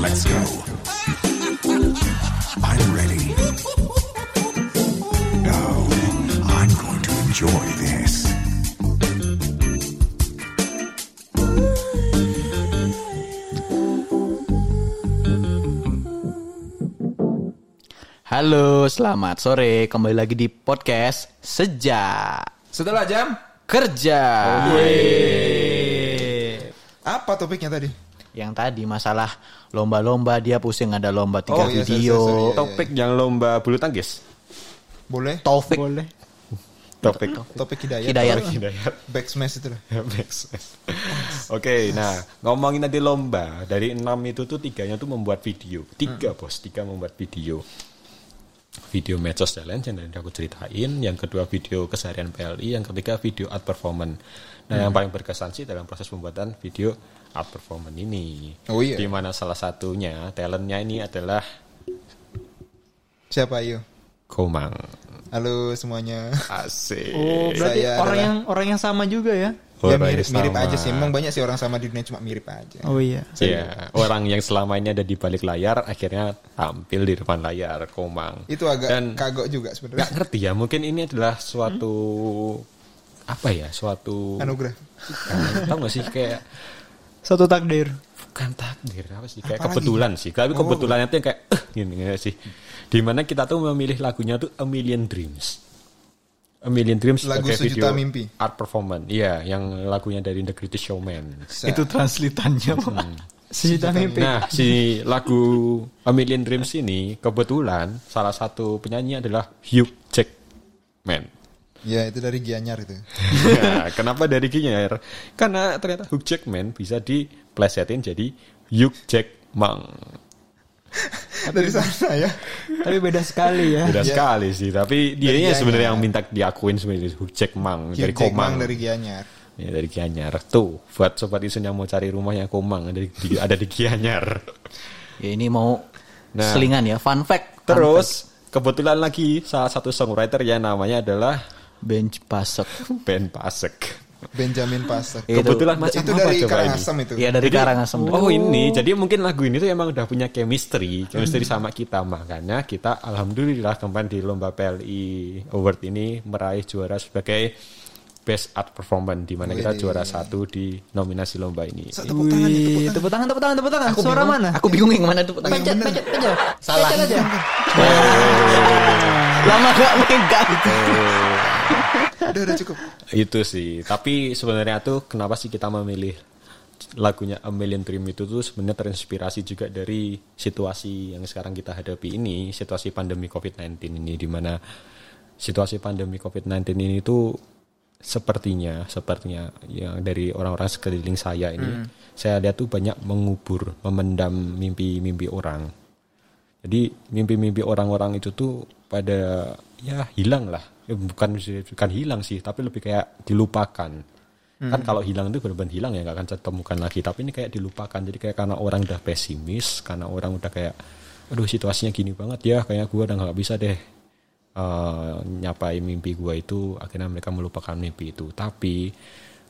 Let's go. I'm ready. Oh, I'm going to enjoy this. Halo, selamat sore. Kembali lagi di podcast Sejak Setelah jam Kerja. Apa topiknya tadi? Yang tadi masalah lomba-lomba dia pusing ada lomba tiga Oh, iya, video. sorry, sorry, sorry, iya. topik yang lomba bulu tangkis. Boleh? Taufik. Topik Topik hidayat. Hidayat. Topik Hidayat. Back smash itu lah. Oke, nah ngomongin tadi lomba dari enam itu tuh tiganya tuh membuat video, tiga bos, tiga membuat video. Video medsos challenge yang tadi aku ceritain, yang kedua video keseharian PLI, yang ketiga video art performance. Nah yang paling berkesan sih dalam proses pembuatan video art performance ini. Oh iya. Di mana salah satunya talentnya ini adalah Siapa ayo? Komang. Halo semuanya. Asik. Oh, berarti Saya orang adalah- yang orang yang sama juga ya? ya Orang mirip, mirip aja sih. Emang banyak sih orang sama di dunia cuma mirip aja. Oh iya. Iya, orang yang selama ini ada di balik layar akhirnya tampil di depan layar, Komang. Itu agak Dan kagok juga sebenarnya. ngerti ya, mungkin ini adalah suatu apa ya, suatu Anugerah. tahu nggak sih kayak Satu takdir. bukan takdir apa sih kayak Apalagi? kebetulan sih. Tapi Oh. kebetulan itu yang kayak eh gini nggak sih. Di mana kita tuh memilih lagunya tuh A Million Dreams. A Million Dreams Lagu sebagai video Mimpi. art performance. Iya, yang lagunya dari The Greatest Showman. Sa- Itu translitannya, Pak. Sejuta mimpi. Nah, si lagu A Million Dreams ini kebetulan salah satu penyanyi adalah Hugh Jackman. Ya itu dari Gianyar itu. Nah, kenapa dari Ginyar? Karena ternyata Hugh Jackman bisa diplesetin jadi Hugh Jackman. dari sana ya. Tapi beda sekali ya. Beda Iya. sekali sih, tapi dia Dari sebenarnya Gianyar. yang minta diakuin sebenarnya Hugh Jackman dari Hugh Jackman Komang. dari Gianyar. Ya, dari Gianyar. Tuh, buat sobat isun yang mau cari rumahnya Komang ada di, ada di Gianyar. Ya ini mau Nah. selingan ya, fun fact. Fun Terus kebetulan lagi salah satu songwriter yang namanya adalah fact. Bench pasek. Ben Pasek. Benjamin Pasek. Itu- Kebetulan macam itu apa dari coba ini? Karangasem itu. Iya dari Karangasem. Oh ini, jadi mungkin lagu ini tuh emang udah punya chemistry, chemistry sama kita makanya kita alhamdulillah kemarin di lomba PLI Award ini meraih juara sebagai Best Art Performance di mana kita Wih. juara satu di nominasi lomba ini. Sa- Tepuk tangan tepuk Wih, tangan. tepuk tangan, tepuk tangan, tepuk tangan. Aku Suara bingung. mana? Aku bingung yang mana tuh. Pencet, bener. pencet, pencet. Salah. Pencet aja. Lama gak megang gitu. Udah udah cukup. Itu sih. Tapi sebenarnya tuh kenapa sih kita memilih lagunya A Million Dream itu tuh sebenarnya terinspirasi juga dari situasi yang sekarang kita hadapi ini, situasi pandemi COVID-19 ini di mana situasi pandemi COVID-19 ini tuh sepertinya sepertinya yang dari orang-orang sekeliling saya ini saya lihat tuh banyak mengubur, memendam mimpi-mimpi orang. Jadi mimpi-mimpi orang-orang itu tuh pada ya hilang lah. Ya, bukan bukan hilang sih, tapi lebih kayak dilupakan. Kan kalau hilang itu benar-benar hilang ya nggak akan ditemukan lagi. Tapi ini kayak dilupakan. Jadi kayak karena orang udah pesimis, karena orang udah kayak, aduh situasinya gini banget ya, kayak gua udah nggak bisa deh eh, nyapai mimpi gua itu. Akhirnya mereka melupakan mimpi itu. Tapi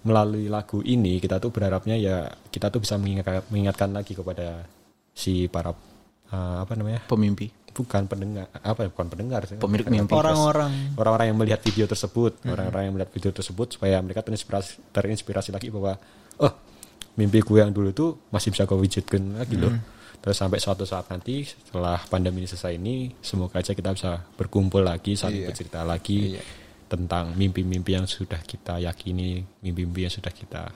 melalui lagu ini kita tuh berharapnya ya kita tuh bisa mengingatkan, mengingatkan lagi kepada si para eh, apa namanya Pemimpi. bukan pendengar apa ya, bukan pendengar sih Pemilik mimpi. Orang-orang. orang-orang yang melihat video tersebut orang-orang yang melihat video tersebut supaya mereka terinspirasi terinspirasi lagi bahwa oh mimpi gue yang dulu tuh masih bisa gue wujudkan lagi loh terus sampai suatu saat nanti setelah pandemi ini selesai ini semoga aja kita bisa berkumpul lagi saling Iya. bercerita lagi Iya. tentang mimpi-mimpi yang sudah kita yakini mimpi-mimpi yang sudah kita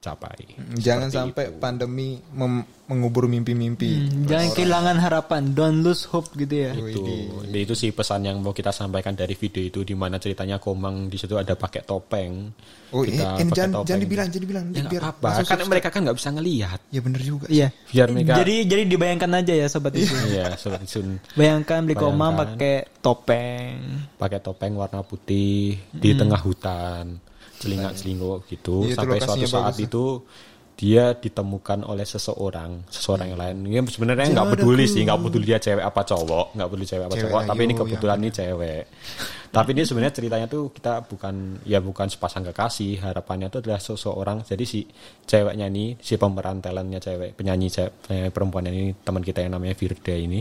capai Jangan Seperti sampai itu. pandemi mem- mengubur mimpi-mimpi. Hmm, Jangan kehilangan harapan. Don't lose hope gitu ya. itu itu sih pesan yang mau kita sampaikan dari video itu di mana ceritanya Komang di situ ada pakai topeng Oh, eh, Kita eh, pakai jangan topeng. jangan dibilang, jangan dibilang. ya biar apa subscribe. mereka kan nggak bisa ngelihat Ya bener juga. Iya. biar mereka Jadi jadi dibayangkan aja ya sobat itu. iya seperti sun Bayangkan beli komang pakai topeng. pakai topeng warna putih di tengah hutan celingak celinguk gitu Iya, itu sampai suatu saat bagus, ya. itu dia ditemukan oleh seseorang, seseorang yang lain. Ya sebenarnya nggak peduli sih, nggak peduli dia cewek apa cowok, nggak peduli cewek apa Cewek cowok. Tapi ini ayo, kebetulan yang ini cewek. Tapi ini sebenarnya ceritanya tuh kita bukan ya bukan sepasang kekasih. Harapannya itu adalah seseorang. Jadi si ceweknya ini, si pemeran talentnya cewek, penyanyi cewek, penyanyi perempuan ini teman kita yang namanya Firda ini.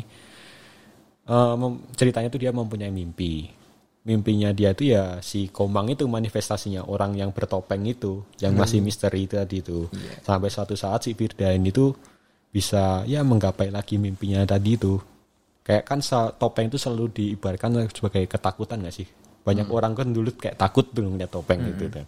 mem- ceritanya tuh dia mempunyai mimpi mimpinya dia tuh ya si Komang itu manifestasinya orang yang bertopeng itu yang masih misteri tadi itu. Sampai suatu saat si Firda ini tuh bisa ya menggapai lagi mimpinya tadi itu. Kayak kan topeng itu selalu diibaratkan sebagai ketakutan gak sih? Banyak orang kan dulu kayak takut tuh ngeliat topeng gitu kan.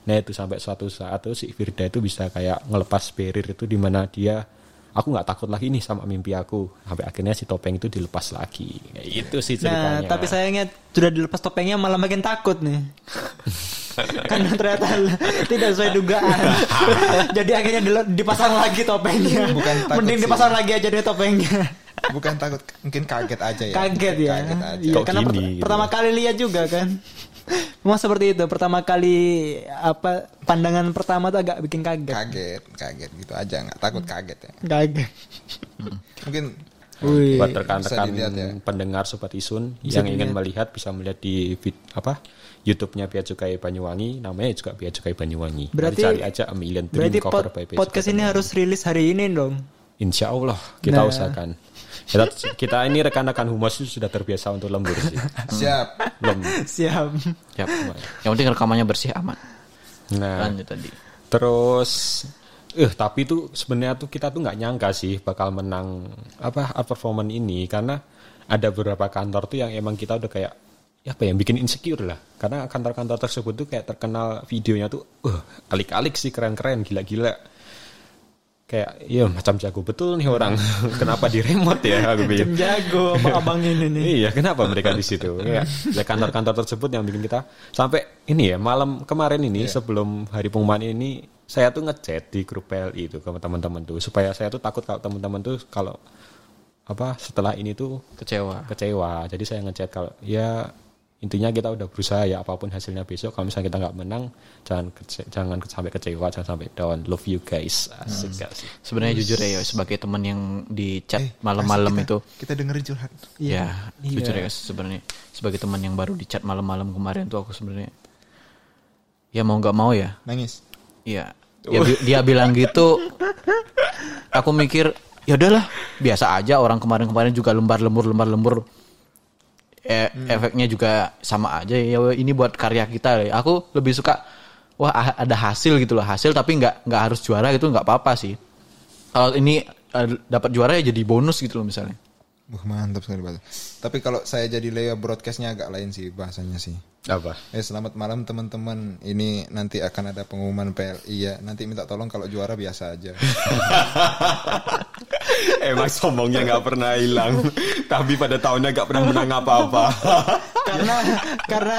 Nah itu sampai suatu saat tuh si Firda itu bisa kayak ngelepas barrier itu di mana dia aku nggak takut lagi nih sama mimpi aku sampai akhirnya si topeng itu dilepas lagi itu sih Nah, ceritanya tapi sayangnya sudah dilepas topengnya malah makin takut nih. Karena ternyata tidak sesuai dugaan. Jadi akhirnya dipasang lagi topengnya. Bukan takut Mending sih. dipasang lagi aja deh topengnya. Bukan takut, mungkin kaget aja ya. Kaget ya. Kaget aja. Iya, Kok karena per- gini, gitu. pertama kali lihat juga kan. Memang seperti itu. Pertama kali apa pandangan pertama tuh agak bikin kaget. Kaget, kaget gitu aja nggak takut kaget ya. Kaget. Mungkin Wih. buat rekan-rekan ya. pendengar sobat Isun Bisa yang ingin dilihat. melihat bisa melihat di vid- apa YouTube-nya Bea Cukai Banyuwangi namanya juga Bea Cukai Banyuwangi Berarti- Mari cari aja A Million Dream Berarti cover pod- by podcast Cukai ini harus rilis hari ini dong. Insya Allah kita Nah. usahakan kita, kita ini rekan-rekan humas itu sudah terbiasa untuk lembur sih siap. belum Siap. Yap. Yang penting rekamannya bersih aman. nah Lanjut tadi. Terus eh tapi tuh sebenarnya tuh kita tuh nggak nyangka sih bakal menang apa art performance ini karena ada beberapa kantor tuh yang emang kita udah kayak ya apa yang bikin insecure lah karena kantor-kantor tersebut tuh kayak terkenal videonya tuh uh alik-alik sih keren-keren gila-gila kayak iya macam jago betul nih orang kenapa di remote ya aku pikir jago abang-abang ini nih. Iya, kenapa mereka di situ? Ya, ya kantor-kantor tersebut yang bikin kita sampai ini ya malam kemarin ini sebelum hari pengumuman ini saya tuh ngechat di grup PLI itu ke teman-teman tuh supaya saya tuh takut kalau teman-teman tuh kalau apa setelah ini tuh Kecewa. kecewa. Jadi saya ngechat kalau ya intinya kita udah berusaha ya apa pun hasilnya besok kalau misalnya kita nggak menang jangan kece- jangan sampai kecewa jangan sampai down love you guys asik gak sih Sebenarnya jujur ya sebagai teman yang di chat Eh, malam-malam asik itu kita, dengerin curhat. ya jujur ya sebenarnya sebagai teman yang baru di chat malam-malam kemarin tuh aku sebenarnya ya mau nggak mau ya Nangis. Iya. Dia, bi- dia bilang gitu. Aku mikir ya udahlah, biasa aja orang kemarin-kemarin juga lembar lembur lembar lembur. E- Efeknya juga sama aja ya ini buat karya kita. Aku lebih suka wah ah- ada hasil gitu loh, hasil tapi nggak nggak harus juara gitu nggak apa-apa sih. Kalau ini eh, dapat juara ya jadi bonus gitu loh misalnya. Wah mantap sekali Pak. Tapi kalau saya jadi Leo broadcastnya agak lain sih bahasanya sih. Apa Eh selamat malam teman-teman. Ini nanti akan ada pengumuman PLI ya. Nanti minta tolong kalau juara biasa aja. Emang sombongnya nggak pernah hilang, tapi pada tahunnya nggak pernah menang apa-apa. karena karena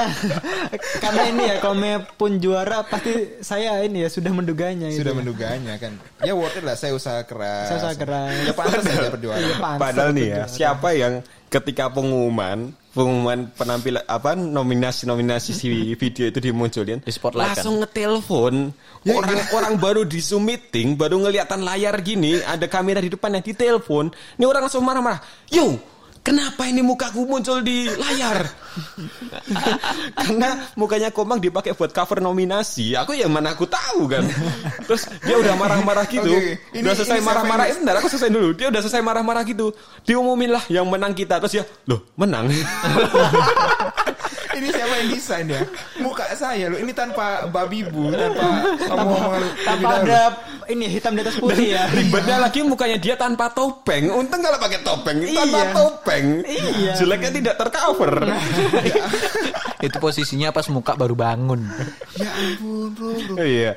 karena ini ya kalau pun juara pasti saya ini ya sudah menduganya gitu Sudah ya. menduganya kan. Ya worth it lah saya usaha keras. Saya usaha keras. Ya pantas saja berjuara. Iya, pantas Padahal nih ya, berjuara. siapa yang ketika pengumuman pengumuman penampilan apa nominasi nominasi si video itu dimunculin Di spotlight kan? langsung ngetelepon. Orang orang baru di zoom meeting baru ngeliatan layar gini ada kamera di depannya ditelepon. Ini orang langsung marah-marah yo kenapa ini mukaku muncul di layar? Karena mukanya Komang dipakai buat cover nominasi. Aku ya mana aku tahu kan? Terus dia udah marah-marah gitu. Oke, ini- udah selesai marah-marah. ini? bentar aku selesai dulu. Dia udah selesai marah-marah gitu. Diumumin lah yang menang kita. Terus ya loh menang Ini siapa yang desain ya? Muka saya loh. Ini tanpa babi bu, tanpa ngomong tanpa ada ini hitam di atas putih ya ribetnya lagi mukanya dia tanpa topeng untung kalau pakai topeng tanpa Iya. topeng Iya. jeleknya tidak tercover Itu posisinya pas muka baru bangun. Ya ampun bro, bro. iya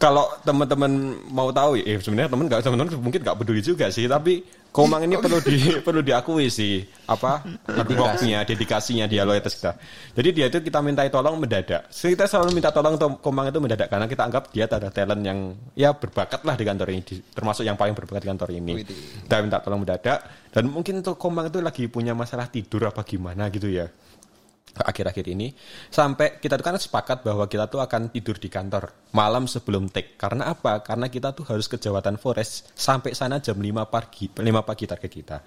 kalau teman-teman mau tahu ya eh, sebenarnya teman nggak teman-teman mungkin nggak peduli juga sih tapi Komang ini perlu di perlu diakui sih apa dedikasinya dedikasinya dia loyalitas kita. Jadi dia itu kita mintai tolong mendadak. So, kita selalu minta tolong to- Komang itu mendadak karena kita anggap dia ada talent yang ya berbakat lah di kantor ini di- termasuk yang paling berbakat di kantor ini. Kita minta tolong mendadak dan mungkin tuh Komang itu lagi punya masalah tidur apa gimana gitu ya akhir-akhir ini sampai kita tuh kan sepakat bahwa kita tuh akan tidur di kantor malam sebelum take. Karena apa? Karena kita tuh harus ke Jawatan Forest sampai sana jam 5 pagi 5 pagi target kita.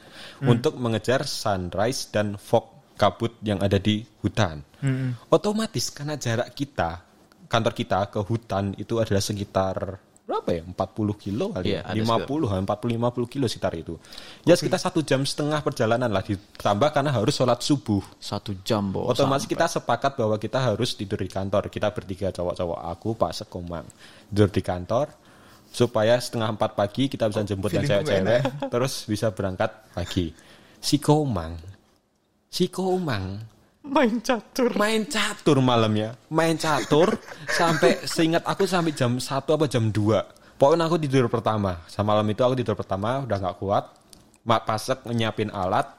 Untuk mengejar sunrise dan fog kabut yang ada di hutan. Otomatis karena jarak kita kantor kita ke hutan itu adalah sekitar berapa ya 40 kilo kali Iya, ya ada 50 40 50 kilo sekitar itu ya sekitar satu jam setengah perjalanan lah ditambah karena harus sholat subuh Satu jam, bos. Otomatis kita sepakat bahwa kita harus tidur di kantor. Kita bertiga cowok-cowok, aku, Pak Sekomang. Tidur di kantor, supaya setengah empat pagi kita bisa jemput yang cewek-cewek, terus bisa berangkat pagi. Si Komang, si Komang main catur. main catur malamnya, main catur sampai seingat aku sampai jam 1 apa jam 2. Pokoknya aku tidur pertama. Sama malam itu aku tidur pertama udah nggak kuat. Mak Pasek nyiapin alat,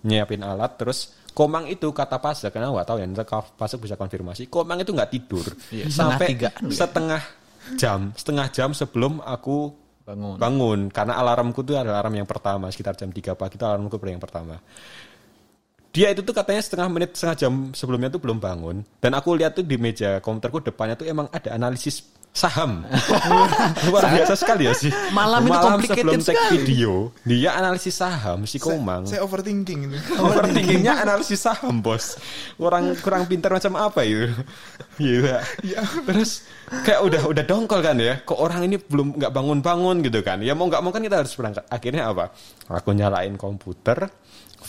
nyiapin alat terus Komang itu kata Pasek karena nggak tahu ya, nanti Pasek bisa konfirmasi. Komang itu nggak tidur Iya, sampai tigaan, ya. setengah jam, setengah jam sebelum aku Bangun. bangun karena alarmku tuh adalah alarm yang pertama sekitar jam 3 pagi itu alarmku yang pertama dia itu tuh katanya setengah menit setengah jam sebelumnya tuh belum bangun. Dan aku lihat tuh di meja komputerku depannya tuh emang ada analisis saham. Luar biasa sekali ya sih. Malam itu complicated sebelum take sekali. video dia analisis saham si Komang. Saya overthinking itu. overthinkingnya analisis saham bos. Orang kurang pintar macam apa itu? Gila. terus kayak udah udah dongkol kan ya? Kok orang ini belum nggak bangun bangun gitu kan? Ya mau nggak mau kan kita harus berangkat. Akhirnya apa? Aku nyalain komputer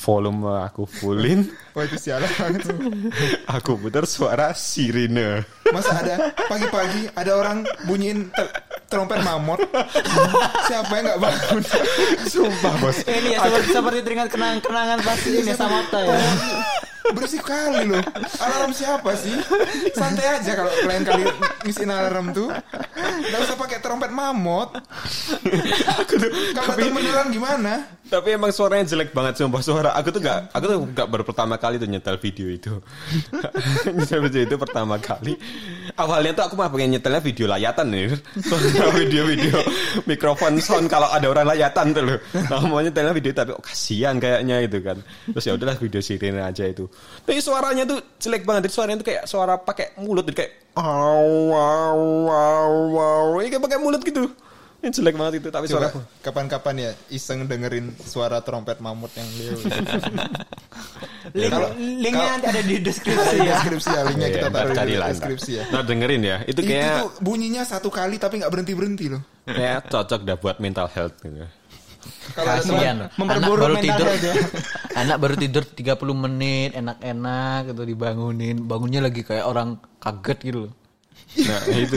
volume aku fullin Wah itu sialan banget tuh. aku putar suara sirine Masa ada pagi-pagi ada orang bunyiin te- trompet mamut. Siapa yang nggak bangun? sumpah bos Ini ya seperti, seperti teringat kenangan-kenangan pasti ini Samata ya. Berisik kali loh. Alarm siapa sih? Santai aja kalau kalian kali ngisiin alarm tuh. Nggak usah pakai trompet mamut. Kalau beneran gimana? tapi emang suaranya jelek banget sumpah suara aku tuh gak aku tuh gak baru pertama kali tuh nyetel video itu nyetel video itu pertama kali awalnya tuh aku mah pengen nyetelnya video layatan nih. Video-video mikrofon sound kalau ada orang layatan tuh loh. Nah mau nyetelnya video tapi oh, kasihan kayaknya itu kan. Terus ya udahlah video sirine aja itu. Tapi suaranya tuh jelek banget Jadi suaranya tuh kayak suara pakai mulut kayak au au au. Ini kayak pakai mulut gitu jelek banget itu tapi suara Coba kapan-kapan ya iseng dengerin suara trompet mamut yang Leo. Link, Kalau- linknya nanti ada di deskripsi ya. deskripsi ya, linknya Iya, kita taruh cari di deskripsi ya. Nah dengerin ya, itu Itu kayak tuh bunyinya satu kali tapi nggak berhenti berhenti loh. kayak cocok dah buat mental health gitu. Kalau Kasihan loh. Anak baru tidur. ya. Anak baru tidur 30 menit, enak-enak gitu dibangunin. Bangunnya lagi kayak orang kaget gitu loh. Nah itu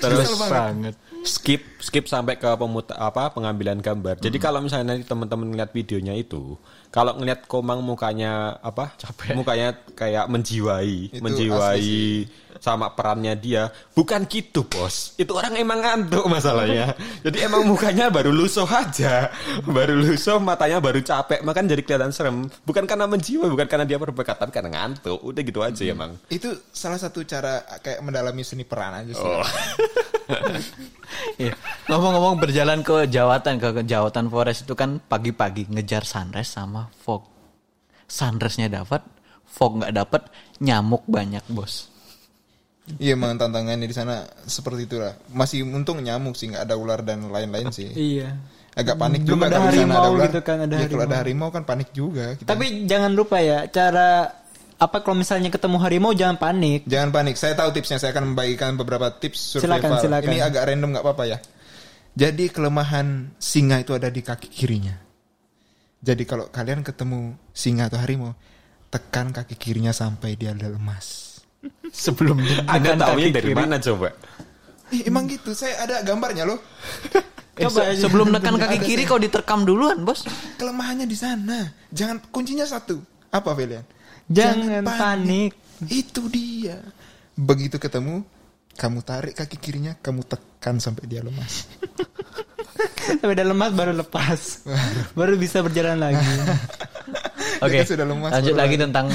terus Kesel banget. Skip skip sampai ke pemuta apa pengambilan gambar. Jadi kalau misalnya nanti teman-teman ngeliat videonya itu, kalau ngeliat Komang mukanya apa? Mukanya kayak menjiwai, Itu menjiwai sama perannya dia. Bukan gitu, Bos. Itu orang emang ngantuk masalahnya. Jadi emang mukanya baru lusuh aja. Baru lusuh, matanya baru capek, makan jadi kelihatan serem. Bukan karena menjiwai, bukan karena dia berbakat, tapi karena ngantuk. Udah gitu aja emang. itu salah satu cara kayak mendalami seni peran aja sih. Oh. Iya. Ngomong-ngomong berjalan ke Jawatan ke ke Jawatan Forest itu kan pagi-pagi ngejar sunrise sama fog. Sunrise-nya dapat, fog nggak dapat, nyamuk banyak bos. Iya emang tantangannya di sana seperti itulah. Masih untung nyamuk sih nggak ada ular dan lain-lain sih. Iya. Agak panik Belum juga ada kalau di sana harimau ada ular. gitu kan, ada Iya, kalau ada harimau. harimau kan panik juga. kita. Tapi jangan lupa ya cara apa kalau misalnya ketemu harimau jangan panik. Jangan panik. Saya tahu tipsnya. Saya akan membagikan beberapa tips Silakan, survival. silakan. Ini agak random nggak apa-apa ya. Jadi kelemahan singa itu ada di kaki kirinya. Jadi kalau kalian ketemu singa atau harimau, tekan kaki kirinya sampai dia lemas. Sebelum Anda tahunya dari kiri. mana coba? Ih, emang gitu. Saya ada gambarnya loh. Eh, se- sebelum nekan kaki kiri kau diterkam duluan bos. Kelemahannya di sana. Jangan kuncinya satu. Apa Velian? Jangan panik. Itu dia. Begitu ketemu, kamu tarik kaki kirinya, kamu tekan sampai dia lemas. Sampai udah lemas baru lepas. baru bisa berjalan lagi. Oke. Sudah lemas, Lanjut lagi tentang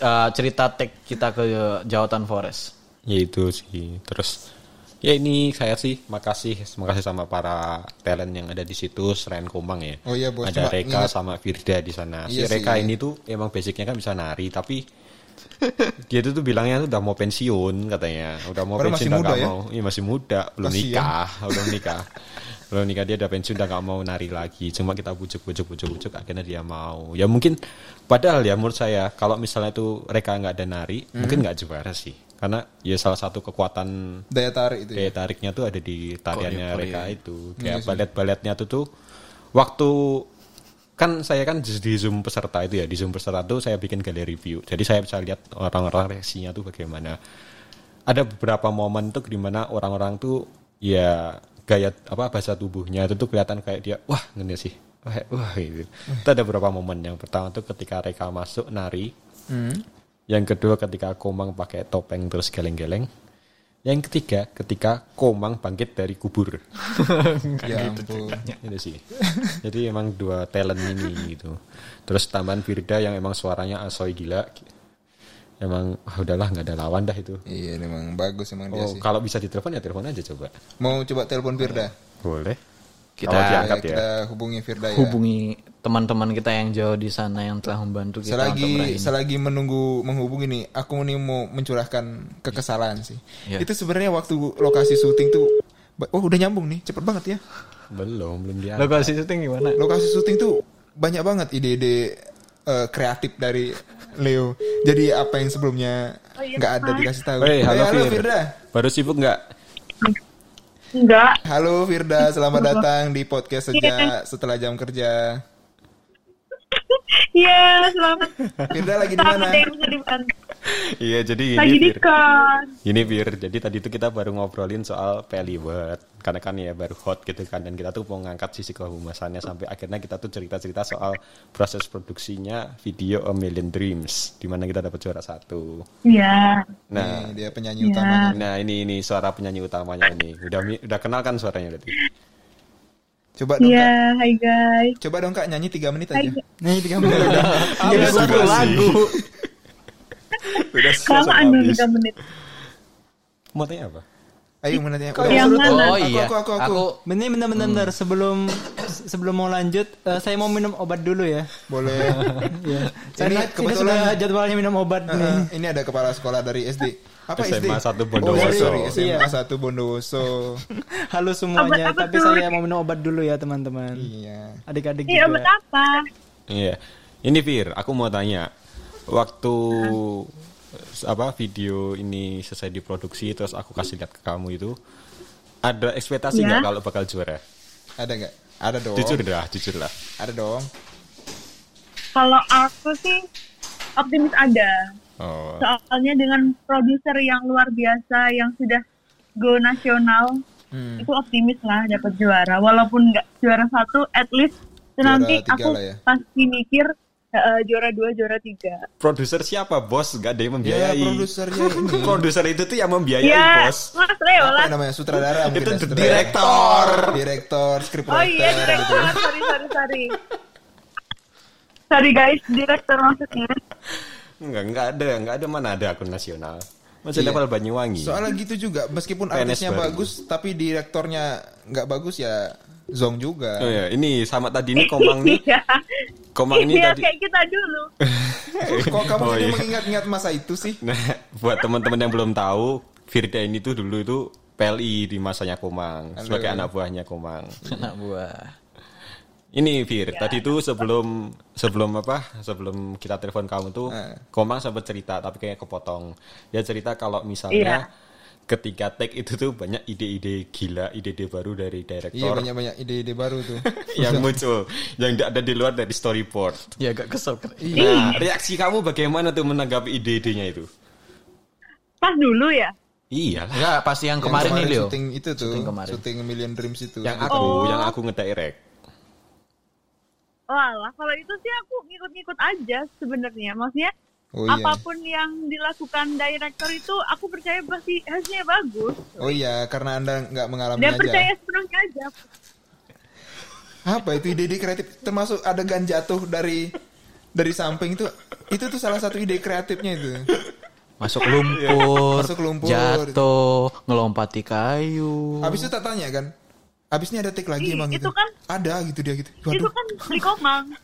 uh, cerita tek kita ke Jawatan Forest. Ya itu sih. Terus ya ini saya sih makasih makasih sama para talent yang ada di situ selain Komang ya. Oh iya, Bos. Ada Cuma Reka ingat- sama Firda di sana. si Iya Reka sih. ini tuh emang basicnya kan bisa nari tapi dia itu tuh bilangnya tuh udah mau pensiun katanya udah mau Padahal pensiun masih udah muda nggak ya? mau iya masih muda belum Kasian. nikah belum nikah belum nikah dia udah pensiun udah nggak mau nari lagi. Cuma kita bujuk bujuk bujuk bujuk akhirnya dia mau. Ya mungkin padahal ya menurut saya kalau misalnya itu mereka nggak ada nari Hmm. mungkin nggak juara sih. Karena ya salah satu kekuatan Daya tarik itu. daya Ya. tariknya tuh ada di tariannya mereka itu. Iya kayak balet-baletnya tuh tuh waktu kan saya kan di zoom peserta itu ya di zoom peserta tuh saya bikin galeri view jadi saya bisa lihat orang-orang reaksinya tuh bagaimana. Ada beberapa momen tuh di mana orang-orang tuh ya gaya apa bahasa tubuhnya itu tuh kelihatan kayak dia wah ngene sih wah, wah gitu. itu ada beberapa momen yang pertama tuh ketika mereka masuk nari Hmm. yang kedua ketika Komang pakai topeng terus geleng-geleng. Yang ketiga ketika Komang bangkit dari kubur. Ya ampun. Itu sih. Jadi emang dua talent ini gitu. Terus tambahan Firda yang emang suaranya asoy gila. Emang ah, udahlah nggak ada lawan dah itu. Iya memang bagus emang dia Oh, sih. kalau bisa ditelepon ya telepon aja coba. Mau coba telepon Firda? Boleh. Kita- Kalau Ya, diangkat ya. kita hubungi Firda ya. Hubungi teman-teman kita yang jauh di sana yang telah membantu kita untuk Selagi ini. selagi menunggu menghubungi nih, aku nih mau mencurahkan kekesalan sih. Ya. Itu sebenarnya waktu lokasi syuting tuh, oh udah nyambung nih, cepet banget ya. Belum, belum diangkat. Lokasi syuting gimana? Lokasi syuting tuh banyak banget ide-ide eh, kreatif dari Leo. Jadi apa yang sebelumnya Oh, iya, nggak ada dikasih tahu. Hei, halo, halo Fir. Firda. Baru sibuk nggak? Enggak. Halo Firda, selamat datang di podcast sejak setelah jam kerja. Iya, selamat. Firda lagi di mana? Iya, jadi Lagi ini di Fir. kos. Ini Bir, jadi tadi itu kita baru ngobrolin soal Pellywood Karena kan ya baru hot gitu kan Dan kita tuh mau ngangkat sisi kehumasannya Sampai akhirnya kita tuh cerita-cerita soal proses produksinya video A Million Dreams Di mana kita dapat juara satu Iya. Nah, Nih, dia penyanyi Iya. utamanya. nah ini ini suara penyanyi utamanya ini Udah udah kenal kan suaranya berarti? Coba dong Iya, kak, hai guys. coba dong kak nyanyi 3 menit Hai. aja. Nih tiga menit udah. Jadi satu lagu. Udah Kelamaan dulu 3 menit. Mau tanya apa? Ayo. Kok Udah, yang mana? Oh Aku, iya. Aku, aku, aku. Aku Bentar, bentar, bentar, bentar. Sebelum sebelum mau lanjut, eh, saya mau minum obat dulu ya. Boleh. Iya. Ini Saya ini, ini kebetulan- sudah jadwalnya minum obat Nah, nih. ini ada kepala sekolah dari SD. Apa SD? SMA 1 Oh, Bondowoso. sorry, SMA Iya. 1 Bondowoso. Halo semuanya, Obat apa tapi tuh? saya mau minum obat dulu ya teman-teman. Iya. Adik-adik Iya, obat juga. apa? Iya. Ini Fir, aku mau tanya. Waktu apa video ini selesai diproduksi terus aku kasih lihat ke kamu itu ada ekspektasi nggak kalau bakal juara? Ada nggak? Ada dong. Jujur dah, jujur lah. Ada dong. Kalau aku sih optimis ada. Oh. Soalnya dengan produser yang luar biasa yang sudah go nasional, Hmm. itu optimis lah dapat juara. Walaupun nggak juara satu, at least Juara nanti aku lah ya. pasti mikir eh, juara dua, juara tiga. Produser siapa, Bos? Gak ada yang Ya, membiayai. produsernya ini. Produser itu tuh yang membiayai, Ya, Bos. Mas Leo Apa lah. namanya? Sutradara mungkin Itu ya, sutradara. direktor. Direktor, script Oh iya, direktur. sorry, sorry, sorry. Sorry guys, direktur maksudnya. Enggak, enggak ada, enggak ada mana ada akun nasional. Masih Iya. level Banyuwangi. Soalnya gitu juga, meskipun PNS artisnya baru. bagus, tapi direktornya nggak bagus ya zong juga. Oh ya, ini sama tadi ini Komang nih. Iya. Komang ini Iya, tadi. kayak kita dulu. Kok kamu Oh, jadi iya. mengingat-ingat masa itu sih? Nah, buat teman-teman yang belum tahu, Firda ini tuh dulu itu PLI di masanya Komang Halo. sebagai anak buahnya Komang. anak buah. Ini Fir, tadi tuh sebelum sebelum apa? Sebelum kita telepon kamu tuh, Eh. Komang sempat cerita tapi kayak kepotong. Dia cerita kalau misalnya ketika take itu tuh banyak ide-ide gila, ide-ide baru dari Iya direktor banyak-banyak ide-ide baru tuh. yang muncul, yang tidak ada di luar dari storyboard. Ya agak kesel kan. Nah, reaksi kamu bagaimana tuh menanggapi ide-idenya itu? Pas dulu ya. Iyalah, Enggak, pasti yang Yang kemarin, nih, Leo. syuting itu tuh, Syuting kemarin. syuting Million Dreams itu. yang Itu. aku, Oh. yang aku ngedirect. Walah, kalau itu sih aku ngikut-ngikut aja sebenarnya. Maksudnya Oh iya. apa pun yang dilakukan director itu aku percaya pasti hasilnya bagus. Oh iya, karena anda nggak mengalami Dan aja. percaya sepenuhnya aja. Apa itu ide-ide kreatif? Termasuk adegan jatuh dari dari samping itu, itu tuh salah satu ide kreatifnya itu. Masuk lumpur, Masuk lumpur. jatuh, ngelompati kayu. Habis itu tak tanya kan? Habis ini ada take lagi Ih, emang itu gitu. kan- Ada gitu dia gitu. Itu Waduh. kan di Komang.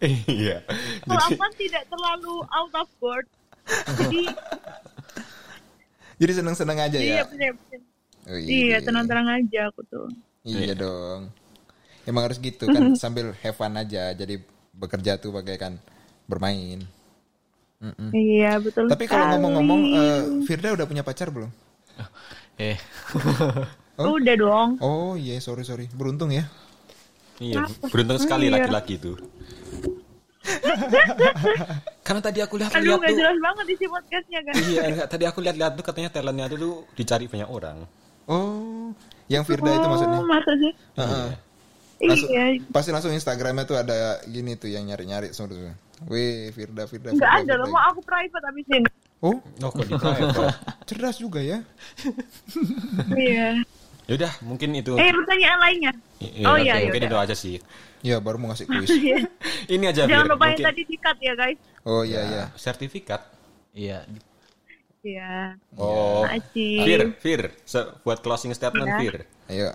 Iya. Kalau Jadi aku kan tidak terlalu out of board. Jadi Jadi seneng-seneng aja iya ya. bener-bener. Oh, Iya, tenang-tenang aja aku tuh. Iya dong. Emang harus gitu kan sambil have fun aja. Jadi bekerja tuh bagaikan bermain. Iya, betul Tapi kalau ngomong-ngomong eh, Firda udah punya pacar belum? Eh, Udah dong. Oh iya sorry sorry beruntung ya. Iya, beruntung sekali Iya. laki-laki itu. Karena tadi aku Aduh, lihat-lihat gak tuh. jelas banget isi podcastnya kan. Iya, enggak, tadi aku lihat-lihat tuh katanya talentnya tuh, tuh dicari banyak orang. Oh yang Firda itu maksudnya. Oh, masa sih? Heeh. Langsung, Iya. pasti langsung Instagramnya tuh ada gini tuh yang nyari-nyari semua. Wih Firda Firda. Enggak Firda, ada loh, mau aku private abis ini. Oh Oh, kok di private? cerdas juga ya. Iya. Yaudah, mungkin itu. Eh, pertanyaan lainnya. Iya, oh iya, mungkin iya. itu aja sih. Ya baru mau ngasih kuis. Ini aja Jangan Fir. lupa yang Mungkin- tadi sikat ya guys. Oh iya iya. sertifikat. iya. Iya. Oh, Aci. Fir, Fir, se- buat closing statement Ya. Fir. Ayo.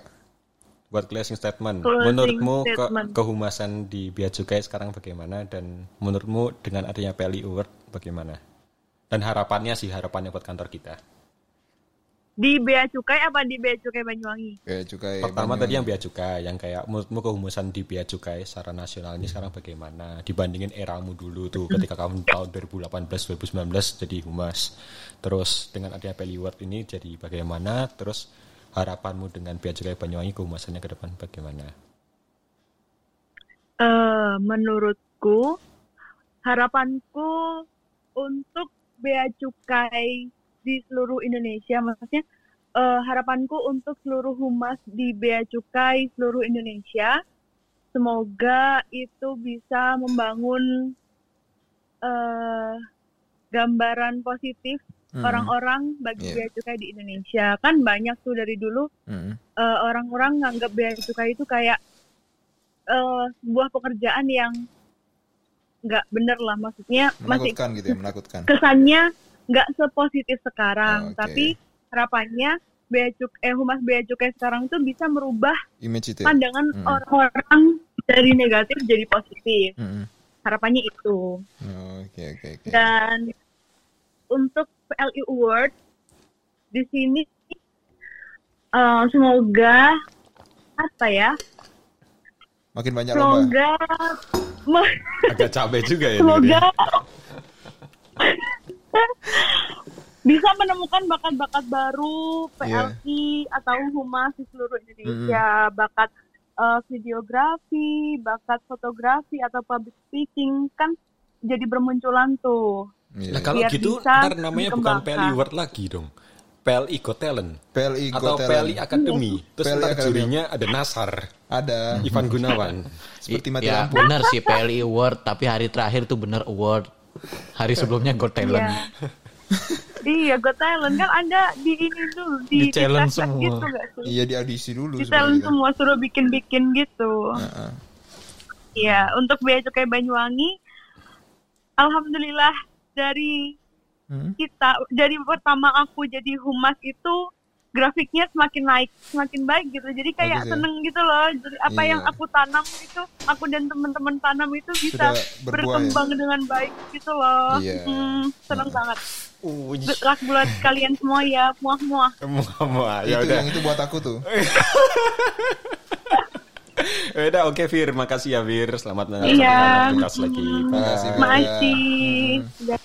Buat closing statement, Closing menurutmu ke- statement. kehumasan di Bea Cukai sekarang bagaimana dan menurutmu dengan adanya PLI Award bagaimana? Dan harapannya sih harapannya buat kantor kita. Di Bea Cukai apa di Bea Cukai Banyuwangi? Kayak cukai. Pertama Banyuwangi. tadi yang Bea Cukai, yang kayak menurutmu kehumasan di Bea Cukai secara nasional ini sekarang bagaimana dibandingin eramu dulu tuh ketika kamu tahun 2018 2019 jadi humas. Terus dengan adanya PLI Award ini jadi bagaimana? Terus harapanmu dengan Bea Cukai Banyuwangi kehumasannya ke depan bagaimana? Eh, menurutku harapanku untuk bea cukai di seluruh Indonesia maksudnya eh, harapanku untuk seluruh humas di bea cukai seluruh Indonesia semoga itu bisa membangun eh, gambaran positif Hmm. orang-orang bagi Iya. bea cukai di Indonesia kan banyak tuh dari dulu Mm-mm. eh, orang-orang nganggap bea cukai itu kayak eh, sebuah pekerjaan yang nggak bener lah maksudnya masih Menakutkan gitu ya menakutkan. kesannya nggak sepositif sekarang Oke. tapi harapannya bea cuk eh humas bea cukai sekarang tuh bisa merubah Image itu. ya? pandangan Hmm. orang-orang dari negatif jadi positif Mm-mm. harapannya itu Oh, Oke oke oke. dan untuk PLI Award di sini eh, semoga apa ya Makin banyak lomba. semoga Agak capek juga ya. semoga menemukan bakat-bakat baru Iya. PLI atau humas di seluruh Indonesia bakat eh, videografi bakat fotografi atau public speaking kan jadi bermunculan tuh Iya. Nah kalau Biar gitu ntar namanya bukan. PLI Award lagi dong. PLI Got Talent. PLI Got atau Talent. PLI Academy. Terus PLI ntar Academy. jurinya ada Nasar, Ada. Ivan Gunawan. Seperti mati ya lampu. benar sih PLI Award tapi hari terakhir tuh benar award hari sebelumnya Got Talent Iya. Iya, Got Talent kan ada di ini dulu Di di, challenge semua. gitu nggak sih? Iya di audisi dulu Di talent sebenarnya. semua suruh bikin-bikin gitu. Heeh. Iya, untuk Bea Cukai Banyuwangi, alhamdulillah dari Hmm. kita dari pertama aku jadi humas itu grafiknya semakin naik, semakin baik gitu. Jadi kayak Bagus ya? seneng gitu loh. Jadi apa Iya. yang aku tanam itu, aku dan teman-teman tanam itu bisa Sudah berbuah ya? berkembang dengan baik gitu loh. Iya. Hmm, seneng banget. Uj, Good luck buat kalian semua ya, muah-muah. kamu ya itu udah. yang itu buat aku tuh. Ya udah oke Fir, makasih ya Fir. Selamat Iya. menjalankan tugas lagi. Makasih. Makasih.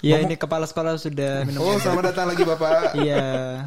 Udah. Ya ini kepala sekolah sudah minum. Oh selamat datang lagi bapak. Iya,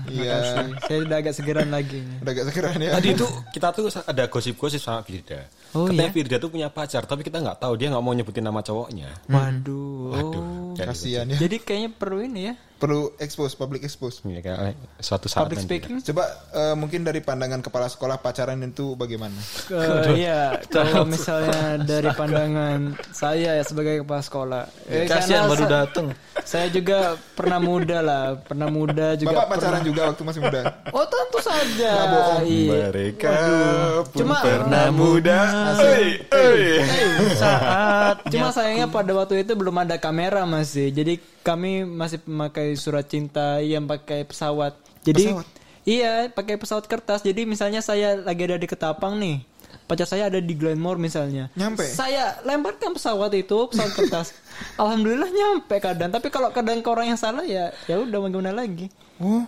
Iya. makasih. Saya udah agak segeran lagi. Udah gak segeran ya. Tadi itu kita tuh ada gosip-gosip sama Firda. Oh, Katanya iya? Firda tuh punya pacar, tapi kita nggak tahu dia nggak mau nyebutin nama cowoknya. Waduh. Waduh. Oh. Kasihan ya. Jadi kayaknya perlu ini ya. Perlu expose, public expose. Iya, kayak suatu saat Public nanti. speaking. Coba eh, mungkin dari pandangan kepala sekolah pacaran itu bagaimana? Eh, iya, kalau misalnya dari pandangan saya ya sebagai kepala sekolah. Eh, kasihan baru dateng Saya juga pernah muda lah, pernah muda juga. Bapak pernah- pacaran juga waktu masih muda. Oh tentu saja. Nggak bohong. Iya. Mereka pun Cuma- pernah muda. Oi, oi. saat Cuma sayangnya pada waktu itu belum ada kamera masih. Jadi kami masih memakai surat cinta yang pakai pesawat. Jadi Pesawat? iya pakai pesawat kertas. Jadi misalnya saya lagi ada di Ketapang nih. pacar saya ada di Glenmore misalnya. Nyampe? Saya lemparkan pesawat itu, pesawat kertas. Alhamdulillah nyampe kadang. Tapi kalau kadang ke orang yang salah ya ya udah mau gimana lagi. Oh,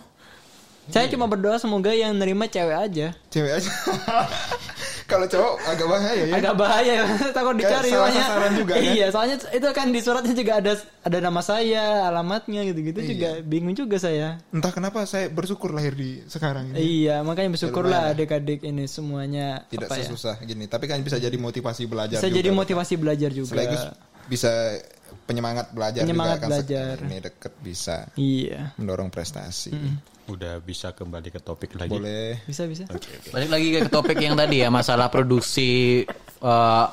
Saya cuma berdoa semoga yang nerima cewek aja. cewek aja. Kalau cowok agak bahaya ya. Agak bahaya takut dicari salah soalnya. sasaran juga, kan? Iya, soalnya itu kan di suratnya juga ada ada nama saya, alamatnya gitu-gitu Iya. juga bingung juga saya. Entah kenapa saya bersyukur lahir di sekarang ini. Iya, makanya bersyukurlah adik-adik ini semuanya Tidak apa ya, sesusah gini, tapi kan bisa jadi motivasi belajar Bisa juga. jadi motivasi belajar juga. Sekaligus bisa penyemangat belajar Penyemangat juga kan belajar. ini deket bisa Iya. mendorong prestasi. Udah bisa kembali ke topik lagi. Boleh. Bisa bisa. Balik lagi ke topik yang tadi ya masalah produksi eh,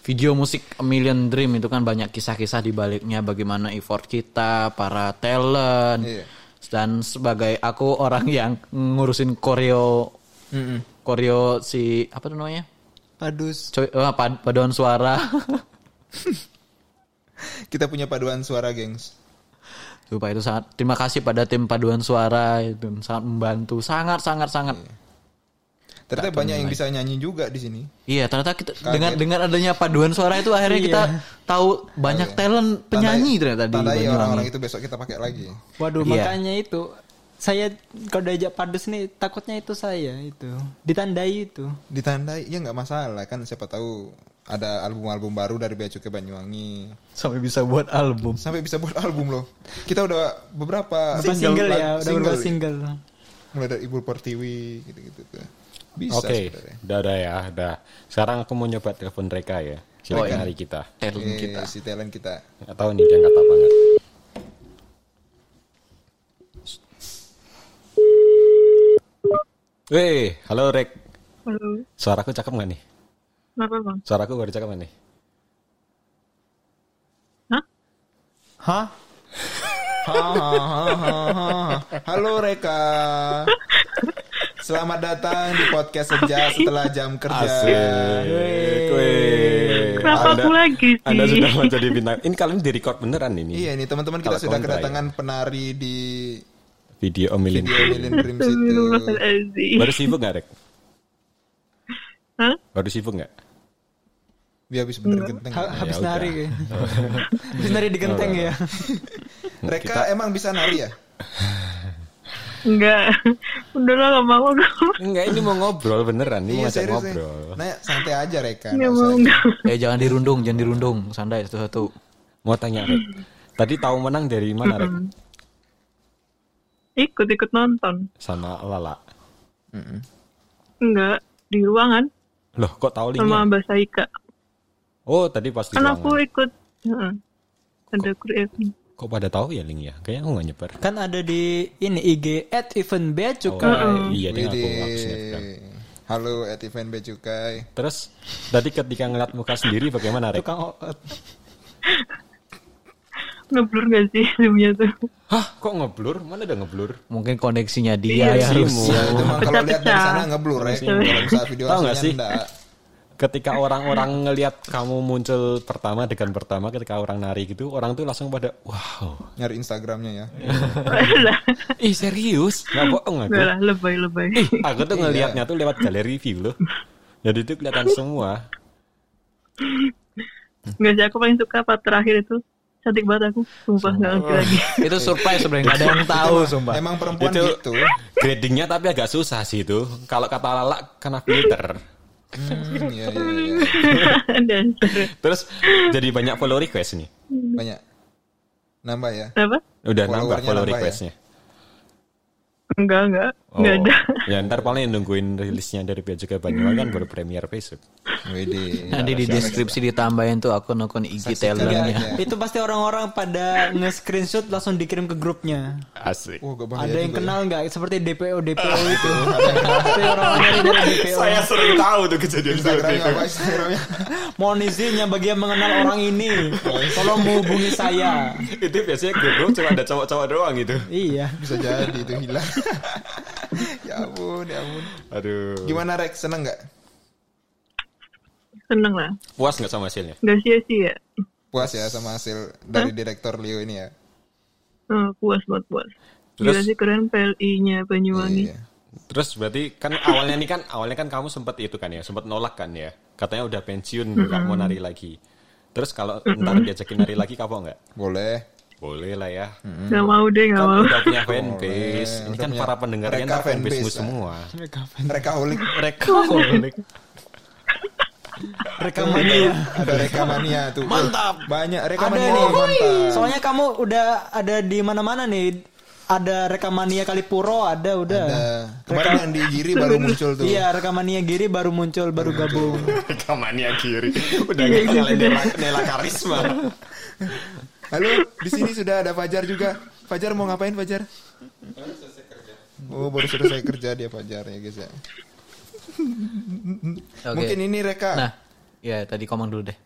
video musik A Million Dream itu kan banyak kisah-kisah di baliknya bagaimana effort kita, para talent Iya. dan sebagai aku orang yang ngurusin koreo koreo si apa tuh namanya? Padus. Coy, eh, pad- paduan suara. Kita punya paduan suara, gengs. Lupa itu sangat terima kasih pada tim paduan suara itu sangat membantu sangat sangat sangat Ternyata banyak yang bisa nyanyi juga di sini. Iya, ternyata kita dengan dengan adanya paduan suara itu akhirnya kita tahu banyak talent penyanyi ternyata di Tandai Banyuwangi. orang-orang itu besok kita pakai lagi. Waduh, Iya. makanya itu saya kalau diajak padus nih takutnya itu saya itu ditandai itu. Ditandai ya nggak masalah kan siapa tahu ada album-album baru dari Bea Cukai Banyuwangi. Sampai bisa buat album. Sampai bisa buat album loh. Kita udah beberapa Beberapa single, ya, udah single. beberapa single. Mulai dari Ibu Pertiwi gitu-gitu tuh. Bisa Oke, sebenarnya. udah ada ya, udah. Sekarang aku mau nyoba telepon Reka ya. Silakan hari kita. Talent kita. si talent kita. Nggak tahu nih dia angkat apa enggak. Weh, halo Rek. Halo, Suaraku cakep nggak nih? Bang? Suaraku baru cakep nggak nih? Hah? Halo Reka. Selamat datang di podcast Senja setelah jam kerja. Weh. Kenapa Anda- aku lagi sih? Anda sudah menjadi bintang. Ini kalian di record beneran ini. Iya nih teman-teman kita sudah kontra kedatangan penari di Video Omilin. video Million Dreams itu. Baru sibuk nggak Rek? Hah? Baru sibuk nggak? Dia habis bener genteng. Ha- habis Ya nari udah. habis nari di genteng ya. Reka emang bisa nari ya? Enggak. Udahlah gak mau. Enggak, ini mau ngobrol beneran. Ini mau serius, nih. ngobrol. Nah, santai aja Reka. Mau enggak. Eh jangan dirundung, jangan dirundung. Sandai satu-satu. Mau tanya Rek. Tadi tahu menang dari mana Rek? Ikut-ikut nonton. Sama Lala. Enggak. Di ruangan. Loh, kok tahu Sama linknya? Mbak Saika. Oh, tadi pas di Kan aku ikut. Heeh. Ada kru event. Kok pada tahu ya linknya? Kayaknya aku nggak nyebar. Kan ada di ini IG at event bea Oh, cukai. iya, dia ngaku Widih. aku snapgram. Halo at event Bea Cukai. Terus, tadi ketika ngeliat muka sendiri bagaimana Rek? Tukang. Ngeblur gak sih filmnya tuh? Hah, kok ngeblur? Mana ada ngeblur? Mungkin koneksinya dia Iya, ya harus. Simu. Ya, itu mah kalau lihat dari sana ngeblur Rek. Kalau bisa video Tahu nggak aslinya sih? enggak. Ketika orang-orang ngelihat kamu muncul pertama dengan pertama ketika orang nari gitu, orang tuh langsung pada wow. Nyari Instagramnya ya. Ih serius? Nggak bohong aku. Enggak lah, lebay-lebay. Aku tuh ngelihatnya tuh lewat galeri view loh. Jadi itu kelihatan semua. Enggak sih, aku paling suka part terakhir itu. Cantik banget aku. Sumpah, gak ngerti lagi. Itu surprise sebenarnya nggak ada yang tahu sumpah. Emang perempuan Itu gitu. gradingnya tapi agak susah sih itu. Kalau kata Lala kena filter. Hmm, iya, iya, iya. Dasar. Terus jadi banyak follow request nih. Banyak. Nambah ya. Apa? Udah nambah follow nambah ya? requestnya. Enggak, enggak. Enggak Oh, ada. ya ntar paling nungguin rilisnya dari Bea Cukai Banyuwangi kan baru premier besok. Widih. Nanti di deskripsi ditambahin tuh akun-akun IG aja. Itu pasti orang-orang pada nge-screenshot langsung dikirim ke grupnya. Asik. Oh, Ada yang ya. kenal nggak? Seperti DPO DPO itu. Pasti orang-orang dari dari DPO. sering tahu tuh kejadian Instagramnya apa Instagramnya? Mohon izin yang bagi yang mengenal orang ini, tolong menghubungi saya. itu biasanya grup cuma ada cowok-cowok doang gitu. Iya. Bisa jadi itu hilang. ya ampun, ya ampun. Aduh. Gimana Rex? Seneng nggak? Seneng lah. Puas nggak sama hasilnya? Gak sia-sia. Puas ya sama hasil dari direktur Leo ini ya? Oh, puas banget puas. Terus? Gila sih keren PLI-nya Banyuwangi. Iya. Terus berarti kan awalnya nih kan awalnya kan kamu sempat itu kan ya, sempat nolak kan ya. Katanya udah pensiun, nggak mau nari lagi. Terus kalau ntar diajakin nari lagi kapok nggak? Boleh. Boleh lah ya. Gak mau deh, gak Kan mau. udah punya fanbase. Ini kan punya para pendengarnya ntar fanbase fanbase, semua. Mereka holik. Mereka holik. Rekamania. Ada rekamania tuh. Mantap. Banyak Ada rekamania nih. mantap. Soalnya kamu udah ada di mana-mana nih. Ada rekamania Kalipuro, ada udah. Ada. Kemarin yang di Giri baru muncul tuh. Iya, rekamania Giri baru muncul, baru gabung. Kamania kiri. Udah gak nyalain Nela, Nela Karisma. Halo, di sini sudah ada Fajar juga. Fajar mau ngapain Fajar? Oh, baru selesai kerja dia Fajar ya guys ya. Oke. Mungkin ini Reka. Nah, ya tadi ngomong dulu deh.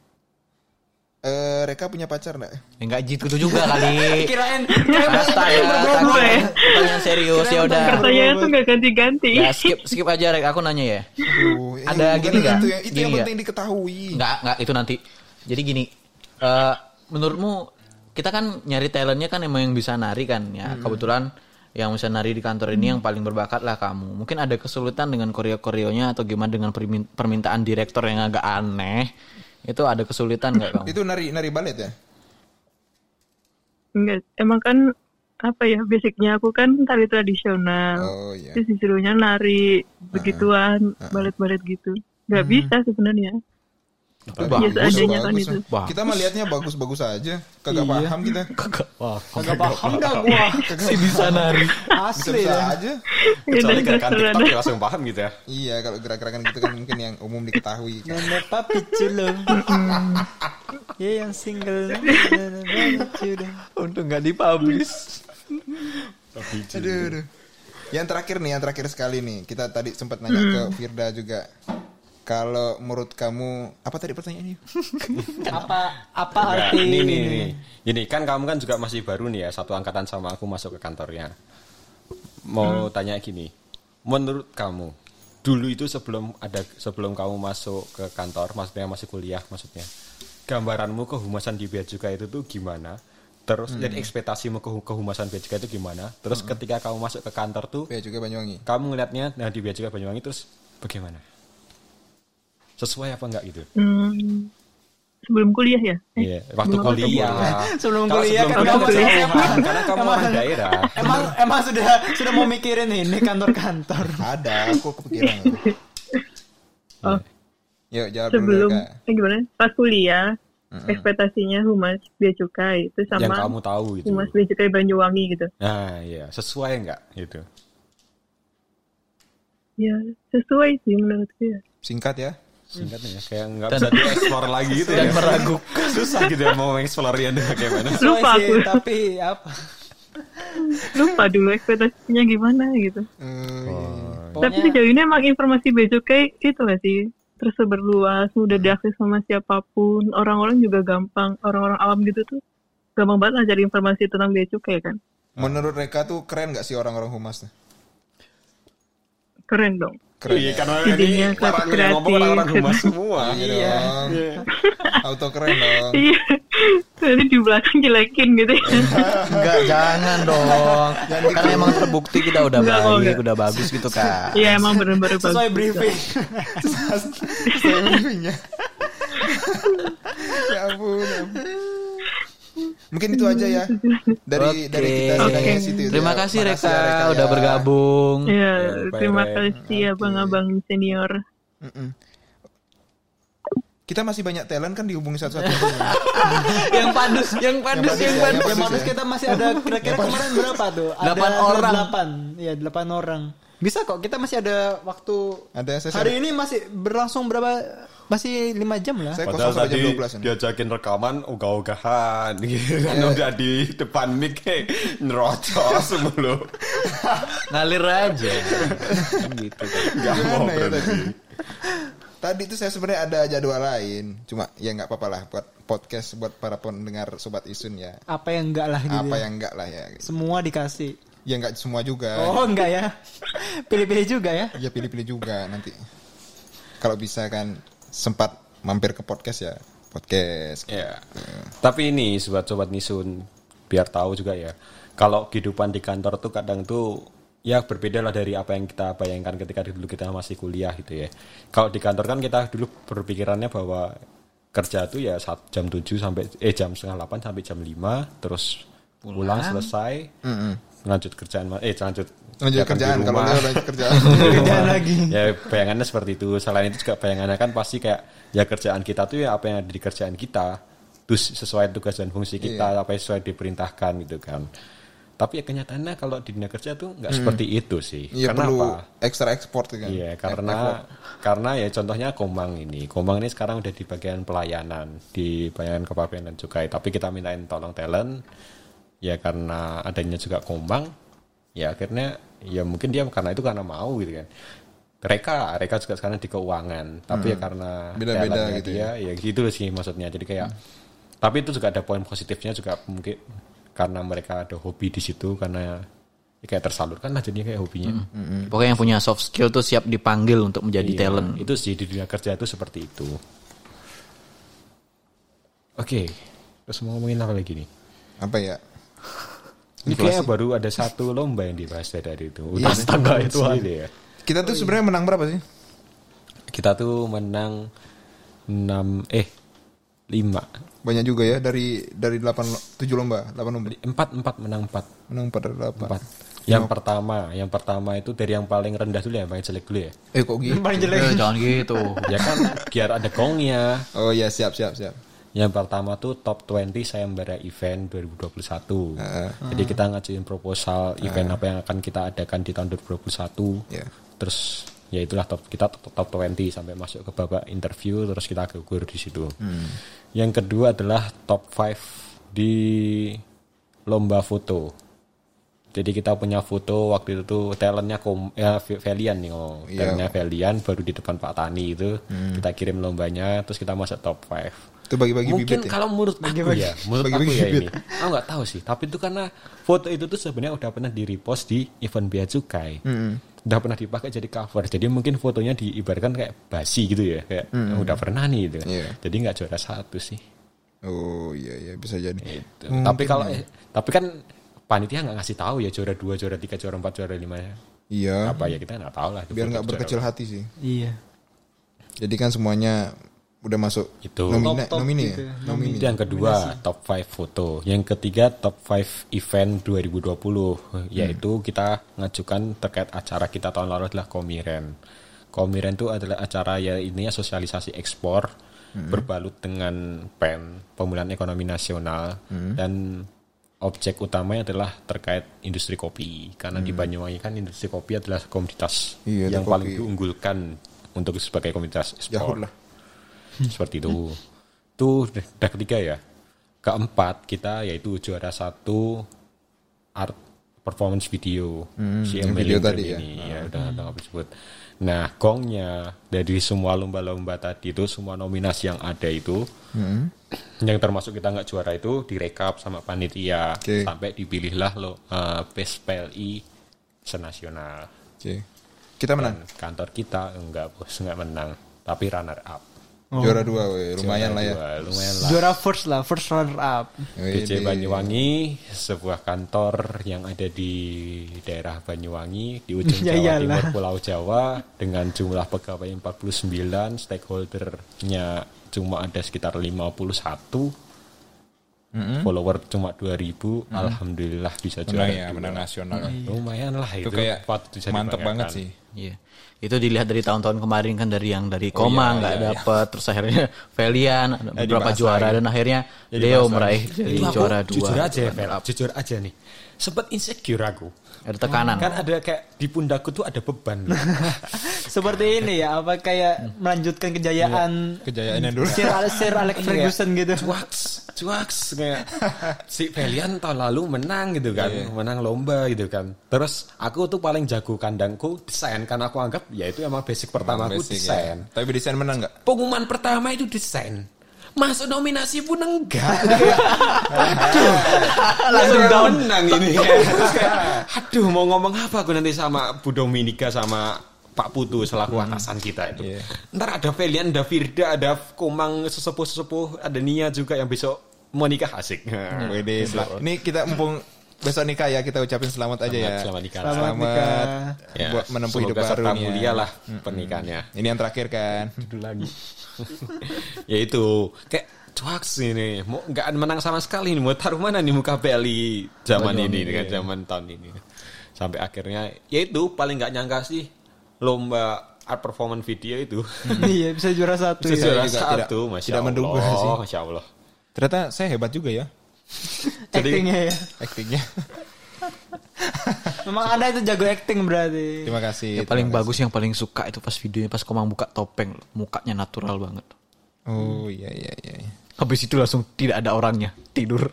Eh, Reka punya pacar enggak? Ya, enggak gitu juga kali. Kirain Basta ya, Berdua ya. pertanyaan serius ya udah. Pertanyaannya tuh gak ganti-ganti. Ya skip skip aja Rek, aku nanya ya. Aduh, eh, Ada bukan gini nggak? Itu yang, itu Gini yang nggak? penting diketahui. Enggak, enggak itu nanti. Jadi gini, eh menurutmu kita kan nyari talentnya kan emang yang bisa nari kan ya. Kebetulan yang bisa nari di kantor ini yang paling berbakat lah kamu. Mungkin ada kesulitan dengan koreo-koreonya atau gimana dengan permin- permintaan direktur yang agak aneh. Itu ada kesulitan nggak kamu? Itu nari nari balet ya? Enggak, emang kan apa ya basicnya aku kan tari tradisional. Oh iya. Terus disuruhnya nari begituan, balet-balet gitu. Gak bisa sebenarnya. Tapi Ya bagus. seadanya kan bagus. itu. Bagus. Kita mah lihatnya bagus-bagus aja. Kagak paham kita. Kagak wah, Gak paham dah gua. si bisa nari. Asli Bisa-bisa dah. aja. Kecuali Ya, gerakan TikTok ya langsung paham gitu ya. Iya, kalau gerak-gerakan gitu kan mungkin yang umum diketahui. kan. Nenek papi culo. Ya yang single. Papi culo. Untuk nggak dipublish. Aduh, aduh. Yang terakhir nih, yang terakhir sekali nih. Kita tadi sempat nanya ke Firda juga. Kalau menurut kamu apa tadi pertanyaannya? Apa apa Enggak, arti ini nih, nih. Gini kan kamu kan juga masih baru nih ya, satu angkatan sama aku masuk ke kantornya. Mau tanya gini, menurut kamu dulu itu sebelum ada sebelum kamu masuk ke kantor, maksudnya masih kuliah maksudnya, gambaranmu kehumasan di bea cukai itu tuh gimana? Terus jadi ekspektasimu ke kehumasan bea cukai itu gimana? Terus ketika kamu masuk ke kantor tuh, Ya juga Banyuwangi. kamu ngeliatnya nah di bea cukai Banyuwangi terus bagaimana? Sesuai apa enggak gitu? Hmm, sebelum kuliah ya? Eh, Iya, waktu Sebelum apa kuliah. Sebelum kuliah sebelum kan kuliah kamu karena kamu orang daerah. Emang emang sudah sudah mau mikirin ini kantor-kantor. Ada, aku kepikiran. Oh, Yuk, jawab sebelum dulu Kak. eh, gimana? Pas kuliah, ekspektasinya humas bea cukai itu Yang sama kamu tahu gitu. humas bea cukai Banyuwangi gitu. Nah, iya, sesuai enggak gitu. Ya sesuai sih menurutku ya. Singkat ya. Singkatnya ya, kayak nggak bisa dieksplor lagi gitu Dan ya. meragukan. Susah gitu ya mau eksplornya bagaimana. Lupa Sesuai sih, aku. tapi apa? Lupa dulu ekspektasinya gimana gitu. Eh, Tapi Pokoknya- sejauh ini emang informasi bea cukai itu gak sih? Tersebar luas, mudah diakses sama siapa pun. Orang-orang juga gampang, orang-orang awam gitu tuh gampang banget lah cari informasi tentang bea cukai kan. Menurut mereka tuh keren gak sih orang-orang humas? Keren dong. Keren Iya, ya? karena Idenya ini orang yang ngomong orang-orang humas semua. Iya dong. Auto keren dong. Iya. Nanti di belakang jelekin gitu ya. Enggak, jangan dong. Kan emang terbukti kita udah Enggak, baik, enggak. udah bagus gitu kan. Iya emang bener-bener bagus. Sesuai briefing. Saya briefingnya. ya ampun. ya ampun. Mungkin itu aja ya dari Oke. dari kita sidangnya situ. ya. Terima kasih Reka, ya, udah ya. bergabung. Iya, Ya, terima bye-bye. kasih abang-abang senior. Kita masih banyak talent kan dihubungi satu-satu. yang padus, yang padus, padus yang ya, padus. yang Ya, ya. kita masih ada kira-kira kemarin berapa tuh? Ada Delapan orang. Delapan, ya delapan orang. Bisa kok, kita masih ada waktu. Ada Hari ini masih berlangsung berapa? Masih lima jam lah. Saya Padahal kosong sampai tadi jam 12 ini. diajakin rekaman ogah-ogahan gitu kan Iya. udah di depan mic kayak nerocos mulu. Ngalir aja. Gitu. Gak mau ya berhenti. tadi? Tadi tuh saya sebenarnya ada jadwal lain. Cuma ya nggak apa-apa lah buat podcast buat para pendengar sobat Isun ya. Apa yang enggak lah gitu. Apa ya. yang enggak lah ya. Semua dikasih. Ya nggak semua juga. Oh enggak ya? Pilih-pilih juga ya? Ya pilih-pilih juga nanti. Kalau bisa kan sempat mampir ke podcast ya. Podcast. Ya. Tapi ini sobat-sobat Nisun biar tahu juga ya. Kalau kehidupan di kantor tuh kadang tuh ya berbeda lah dari apa yang kita bayangkan ketika dulu kita masih kuliah gitu ya. Kalau di kantor kan kita dulu berpikirannya bahwa kerja itu ya saat jam 7 sampai eh jam setengah 8 sampai jam 5 terus pulang, selesai lanjut kerjaan eh lanjut Lanjut kerjaan kalau rumah. nggak lanjut kerjaan. Kerjaan lagi. ya bayangannya seperti itu selain itu juga bayangannya kan pasti kayak ya kerjaan kita tuh ya apa yang ada di kerjaan kita terus sesuai tugas dan fungsi kita apa yang sesuai diperintahkan gitu kan tapi ya kenyataannya kalau di dunia kerja tuh nggak seperti itu sih Iya karena perlu apa ekstra ekspor tuh kan. Iya, karena karena ya contohnya Komang ini. Komang ini sekarang udah di bagian pelayanan, di bagian kepabeanan dan cukai. Tapi kita mintain tolong talent, ya karena adanya juga Komang, ya akhirnya ya mungkin dia karena itu karena mau gitu kan. Reka, Reka juga sekarang di keuangan, tapi ya karena Beda-beda talentnya gitu dia, ya gitu sih maksudnya. Jadi kayak, tapi itu juga ada poin positifnya juga mungkin karena mereka ada hobi di situ karena ya kayak tersalurkan lah jadinya kayak hobinya. Pokoknya yang punya soft skill tuh siap dipanggil untuk menjadi Iya, talent. Itu sih di dunia kerja itu seperti itu. Oke, terus mau ngomongin apa lagi nih? Apa ya? Ini kayaknya baru ada satu lomba yang dibahas dari itu. Iya, Udah astaga itu sendiri ya. Kita tuh sebenarnya menang berapa sih? Kita tuh menang 6 eh 5 Banyak juga ya dari dari 8 7 lomba, 8 lomba. 4 4 menang 4. Menang 4 dari 8. 4. Yang pertama, yang pertama itu dari yang paling rendah dulu ya, yang paling jelek dulu ya. Eh kok gitu? Paling jelek. Eh, jangan gitu. Ya kan biar ada gongnya. Oh iya siap siap siap. Yang pertama tuh top 20 sayembara event 2021. Jadi kita ngajuin proposal event apa yang akan kita adakan di tahun 2021. Iya. Terus ya itulah top kita top, top 20 sampai masuk ke babak interview terus kita gugur di situ. Yang kedua adalah top 5 di lomba foto. Jadi kita punya foto waktu itu tuh talentnya kom ya Valian nih oh. Iya. Talentnya Valian baru di depan Pak Tani itu. Kita kirim lombanya terus kita masuk top 5 Itu bagi-bagi mungkin bibit ya. kalau menurut aku ya menurut Bagi-bagi aku ya bibit. ini aku nggak tahu sih tapi itu karena foto itu tuh sebenarnya udah pernah di repost di event bea cukai udah pernah dipakai jadi cover jadi mungkin fotonya diibaratkan kayak basi gitu ya kayak udah pernah nih gitu Iya. jadi nggak juara satu sih Oh iya iya bisa jadi. Gitu. Mungkin tapi kalau ya. tapi kan panitia nggak ngasih tahu ya juara dua juara tiga juara empat juara lima Iya. apa ya kita nggak tahu lah Biar nggak juara berkecil hati sih. Iya. Jadi kan semuanya udah masuk Itu. nomine, Top-top nomine gitu ya. ya. Nomine. Itu yang kedua top 5 foto. Yang ketiga top 5 event 2020 yaitu kita ngajukan terkait acara kita tahun lalu adalah Komiren. Komiren itu adalah acara ya ininya sosialisasi ekspor berbalut dengan PEN pemulihan ekonomi nasional dan objek utamanya adalah terkait industri kopi karena di Banyuwangi kan industri kopi adalah komoditas Iya, yang paling kopi. diunggulkan untuk sebagai komoditas ekspor seperti itu. Itu udah ketiga ya. Keempat kita yaitu juara satu art performance video si yang Emily video tadi ya. ini ya, udah udah nggak disebut. Nah gongnya dari semua lomba-lomba tadi itu semua nominasi yang ada itu yang termasuk kita nggak juara itu direkap sama panitia Oke. sampai dipilihlah lo eh, best PLI senasional. Oke. Kita menang. Dan kantor kita enggak bos enggak menang tapi runner up. Juara dua, weh. lumayan lah ya. Dua, lumayan lah. Juara first lah, first runner up. BC Wede. Banyuwangi, sebuah kantor yang ada di daerah Banyuwangi, di ujung Ya Jawa iyalah. Timur Pulau Jawa, dengan jumlah pegawai 49, stakeholdernya cuma ada sekitar 51, follower cuma 2000, alhamdulillah bisa Menang juara. ya, menang nasional. Lumayan lah itu, Itu kayak mantep banget sih. Iya. Itu dilihat dari tahun-tahun kemarin kan dari yang dari Koma nggak dapet terus akhirnya Valian ada beberapa juara dan akhirnya Jadi Leo meraih jadi juara dua. jujur aja, Vel, jujur aja nih. Sempat insecure aku. Ada tekanan. Kan ada kayak di pundakku tuh ada beban. Seperti ini ya, apa kayak melanjutkan kejayaan Kejayaan yang dulu. Sir, Sir Alex Ferguson gitu. cuaks cuaks kayak si Valian tahun lalu menang gitu kan Iya. menang lomba gitu kan terus aku tuh paling jago kandangku desain karena aku anggap ya itu emang basic pertama aku Basic, desain ya. Tapi desain menang nggak? pengumuman pertama itu desain masuk nominasi pun enggak kayak, langsung down menang ini aduh mau ngomong apa aku nanti sama Bu Dominika sama Pak Putu selaku atasan kita itu. Iya. Ntar ada Velian, ada Firda, ada Komang sesepuh-sesepuh, ada Nia juga yang besok mau nikah asik. Wede, Ini kita mumpung besok nikah ya kita ucapin selamat aja ya. Selamat- nikah. Selamat Selamat nikah. Ya, buat menempuh semoga hidup baru ya. mulia lah pernikahannya. Ini yang terakhir kan. Dulu lagi. ya itu kayak cuaks ini mau nggak menang sama sekali nih mau taruh mana nih muka Bali zaman ini dengan zaman tahun ini sampai akhirnya ya itu paling nggak nyangka sih lomba art performance video itu iya bisa juara satu bisa ya. juara juga satu tidak- masya tidak Allah menduga sih. masya Allah Ternyata saya hebat juga ya Actingnya ya. aktingnya. Memang anda itu jago acting berarti. Terima kasih. Yang paling terima bagus yang paling suka itu pas videonya pas Komang buka topeng, mukanya natural banget. kasih. Oh iya iya iya. iya. Habis itu langsung tidak ada orangnya, tidur.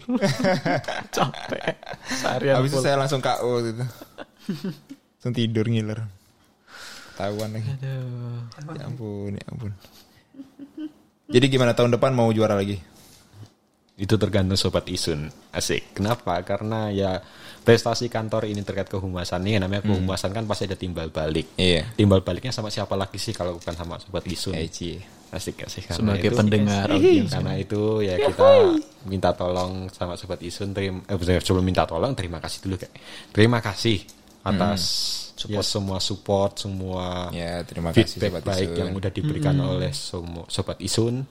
Capek. Seharian Habis itu saya langsung KO gitu. langsung tidur ngiler. Tahuan lagi. Ya ampun, ya ampun. Jadi gimana tahun depan mau juara lagi? Itu tergantung sobat isun. Asik. Kenapa? Karena ya prestasi kantor ini terkait kehumasan. Nih namanya kehumasan kan pasti ada timbal balik. Iya. timbal baliknya sama siapa lagi sih kalau bukan sama sobat isun? Ya, Ci. asik asik karena Sebagai itu- pendengar karena itu ya kita minta tolong sama sobat isun terima eh, sebelum minta tolong terima kasih dulu kayak terima kasih atas ya semua support semua Ya, terima kasih feedback Sobat baik Isun. yang udah diberikan oleh semua sobat isun.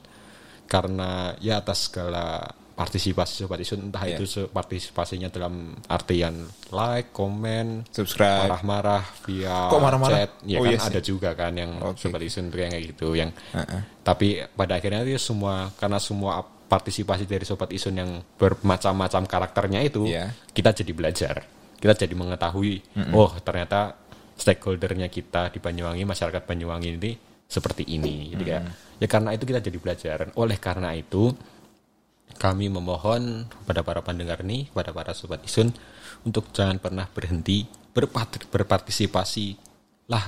Karena ya atas segala partisipasi sobat isun entah Iya. itu partisipasinya dalam artian like komen Subscribe. marah-marah via Kok marah-marah? chat ya Oh, kan iya sih. ada juga kan yang Oke. sobat isun tuh yang kayak gitu yang Heeh. tapi pada akhirnya itu semua karena semua partisipasi dari sobat isun yang bermacam-macam karakternya itu Iya. kita jadi belajar kita jadi mengetahui oh ternyata stakeholdernya kita di Banyuwangi masyarakat Banyuwangi ini seperti ini jadi kayak ya karena itu kita jadi belajar oleh karena itu kami memohon kepada para pendengar nih kepada para sobat isun untuk jangan pernah berhenti berpart- berpartisipasi lah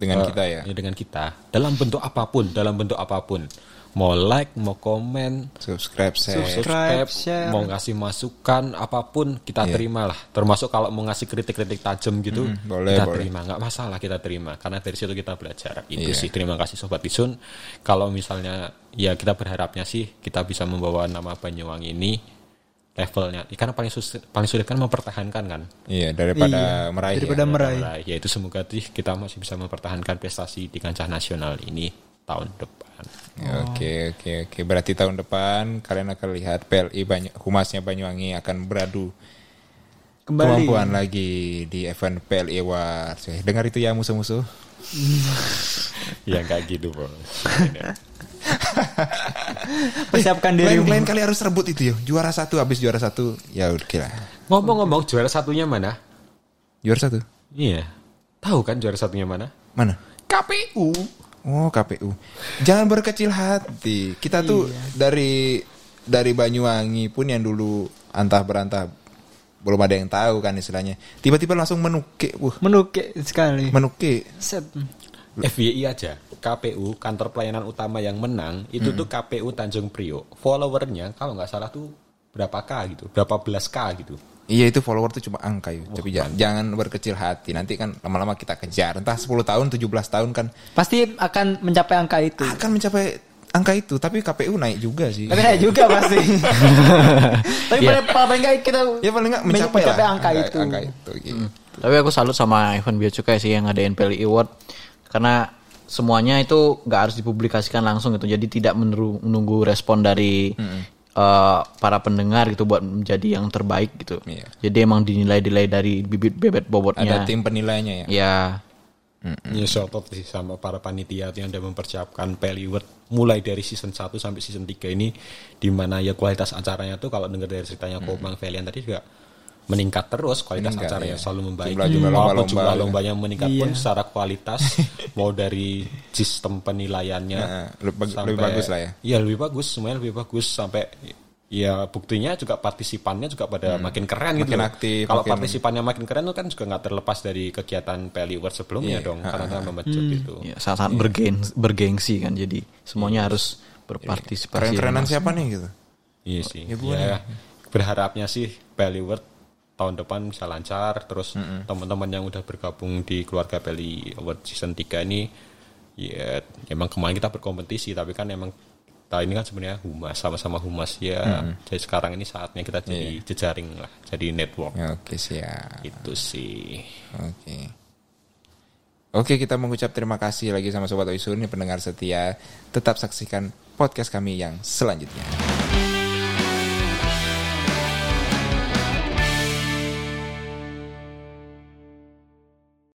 Dengan Eh, kita ya. dengan kita dalam bentuk apa pun dalam bentuk apa pun mau like mau komen Subscribe, share. Subscribe. share. mau ngasih masukan apa pun kita Iya. terima lah termasuk kalau mau ngasih kritik-kritik tajam gitu Mm, boleh, kita boleh. terima nggak masalah kita terima karena dari situ kita belajar itu Iya. sih terima kasih sobat isun kalau misalnya ya kita berharapnya sih kita bisa membawa nama Banyuwangi ini levelnya karena paling sulit paling sulit kan mempertahankan kan Iya, daripada Iya, meraih. daripada ya. meraih. Nah, ya itu semoga sih kita masih bisa mempertahankan prestasi di kancah nasional ini tahun depan. Ya, Oke, oke, oke. Berarti tahun depan kalian akan lihat PLI banyak humasnya Banyuwangi akan beradu Kembali. kemampuan lagi di event PLI Awards. Eh, Dengar itu ya musuh-musuh. ya kayak gitu bos. Persiapkan Lain, dirimu. lain kali harus rebut itu ya. Juara satu habis juara satu. Ya udah kira. Ngomong-ngomong juara satunya mana? Juara satu. Iya. Tahu kan juara satunya mana? Mana? KPU. Oh KPU. Jangan berkecil hati. Kita tuh Iya. dari dari Banyuwangi pun yang dulu antah berantah belum ada yang tahu kan istilahnya. Tiba-tiba langsung menukik, wah Menukik sekali. menukik. Set. FYI aja. KPU kantor pelayanan utama yang menang itu tuh KPU Tanjung Priok. Followernya kalau nggak salah tuh berapa k gitu, berapa belas k gitu. Iya itu follower tuh cuma angka ya. Tapi jangan, jangan berkecil hati. Nanti kan lama-lama kita kejar. Entah 10 tahun, 17 tahun kan Pasti akan mencapai angka itu. akan mencapai angka itu. Tapi KPU naik juga sih. Tapi saya juga pasti. Tapi paling paling nggak kita Ya paling nggak mencapai, lah angka, itu. Angka itu gitu. Tapi aku salut sama Evan Bia Cukai sih yang ngadain PLI Award karena semuanya itu nggak harus dipublikasikan langsung gitu. Jadi tidak menunggu respon dari eh, para pendengar gitu buat menjadi yang terbaik gitu. Iya. Jadi emang dinilai-nilai dari bibit bebet bobotnya. Ada tim penilainya ya. Ya, Ya shout out sih sama para panitia yang udah mempersiapkan Peli Award mulai dari season 1 sampai season 3 ini di mana ya kualitas acaranya tuh kalau dengar dari ceritanya Komang Valian tadi juga meningkat terus kualitas Meningkat, acaranya ya. selalu membaik Jumlah-jumlah Walaupun lomba-lomba jumlah juga. lombanya meningkat pun secara kualitas mau dari sistem penilaiannya Nah, lebih bag- lebih bagus lah ya. Iya lebih bagus semuanya lebih bagus sampai ya buktinya juga partisipannya juga pada makin keren gitu. Makin loh. aktif, Kalau makin- partisipannya makin keren itu kan juga nggak terlepas dari kegiatan Peli Award sebelumnya Iya. dong karena kan memecut itu. ya sangat-sangat bergen, bergengsi kan. Jadi semuanya harus berpartisipasi. Keren-kerenan siapa nih gitu. Iya sih. Ya, Ya, berharapnya sih Peli Award tahun depan bisa lancar terus teman-teman yang udah bergabung di keluarga Peli Award season 3 ini ya emang kemarin kita berkompetisi tapi kan emang kita ini kan sebenarnya humas sama-sama humas ya. Jadi sekarang ini saatnya kita jadi jejaring lah, jadi network. Ya, Oke siap. Itu sih. Oke. Oke kita mengucap terima kasih lagi sama Sobat Oisun yang pendengar setia. Tetap saksikan podcast kami yang selanjutnya.